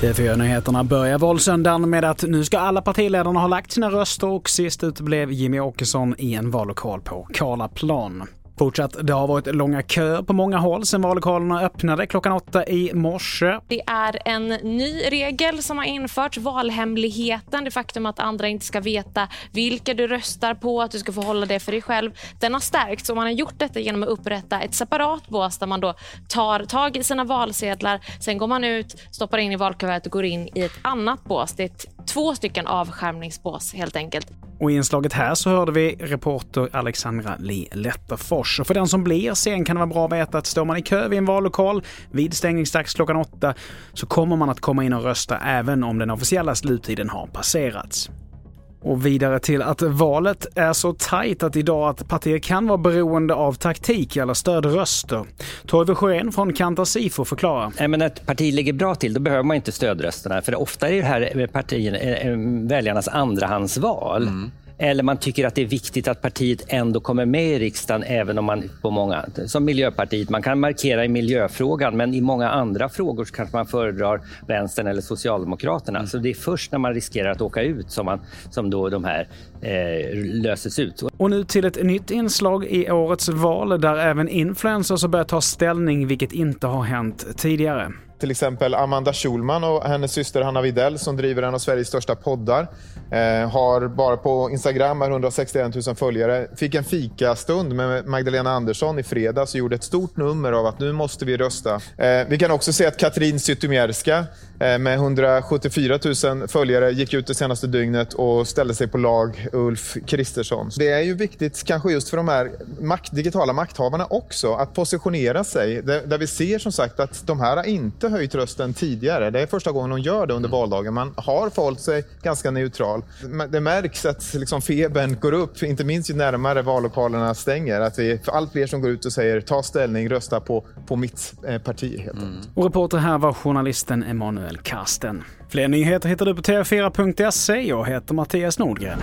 TV4-nyheterna börjar valsöndagen med att nu ska alla partiledarna ha lagt sina röster och sist ut blev Jimmy Åkesson i en vallokal på Karlaplan. Fortsatt, det har varit långa köer på många håll sedan vallokalerna öppnade klockan åtta i morse. Det är en ny regel som har införts, valhemligheten, det faktum att andra inte ska veta vilka du röstar på, att du ska få hålla det för dig själv. Den har stärkts och man har gjort detta genom att upprätta ett separat bås där man då tar tag i sina valsedlar, sen går man ut, stoppar in i valkuvertet och går in i ett annat bås. Det är två stycken avskärmningsbås helt enkelt. Och i inslaget här så hörde vi reporter Alexandra Li Letterfors. Och för den som blir sen kan det vara bra att veta att står man i kö vid en vallokal vid stängningsdags klockan åtta så kommer man att komma in och rösta även om den officiella sluttiden har passerats. Och vidare till att valet är så tajt att idag att partier kan vara beroende av taktik eller stödröster. Torve Sjön från Kantar Sifo förklarar. Nej, men ett parti ligger bra till, då behöver man inte stödrösterna. För ofta är det här partierna, eh, eh, väljarnas andrahandsval. Mm. Eller man tycker att det är viktigt att partiet ändå kommer med i riksdagen även om man på många, som Miljöpartiet, man kan markera i miljöfrågan men i många andra frågor så kanske man föredrar vänstern eller Socialdemokraterna. Mm. Så det är först när man riskerar att åka ut som, man, som då de här eh, löses ut. Och nu till ett nytt inslag i årets val där även influencers har börjat ta ställning vilket inte har hänt tidigare. Till exempel Amanda Schulman och hennes syster Hanna Videll som driver en av Sveriges största poddar. Eh, har bara på Instagram 161 000 följare. Fick en fikastund med Magdalena Andersson i fredags och gjorde ett stort nummer av att nu måste vi rösta. Eh, vi kan också se att Katrin Zytomierska eh, med 174 000 följare gick ut det senaste dygnet och ställde sig på lag Ulf Kristersson. Det är ju viktigt kanske just för de här makt, digitala makthavarna också att positionera sig. Där vi ser som sagt att de här inte inte höjt rösten tidigare. Det är första gången de gör det under mm. valdagen. Man har förhållit sig ganska neutral. Det märks att liksom febern går upp, inte minst ju närmare vallokalerna stänger. Att vi, för allt fler som går ut och säger ta ställning, rösta på, på mitt eh, parti. Helt mm. Och reporter här var journalisten Emanuel Karsten. Fler nyheter hittar du på tv4.se. Jag heter Mattias Nordgren.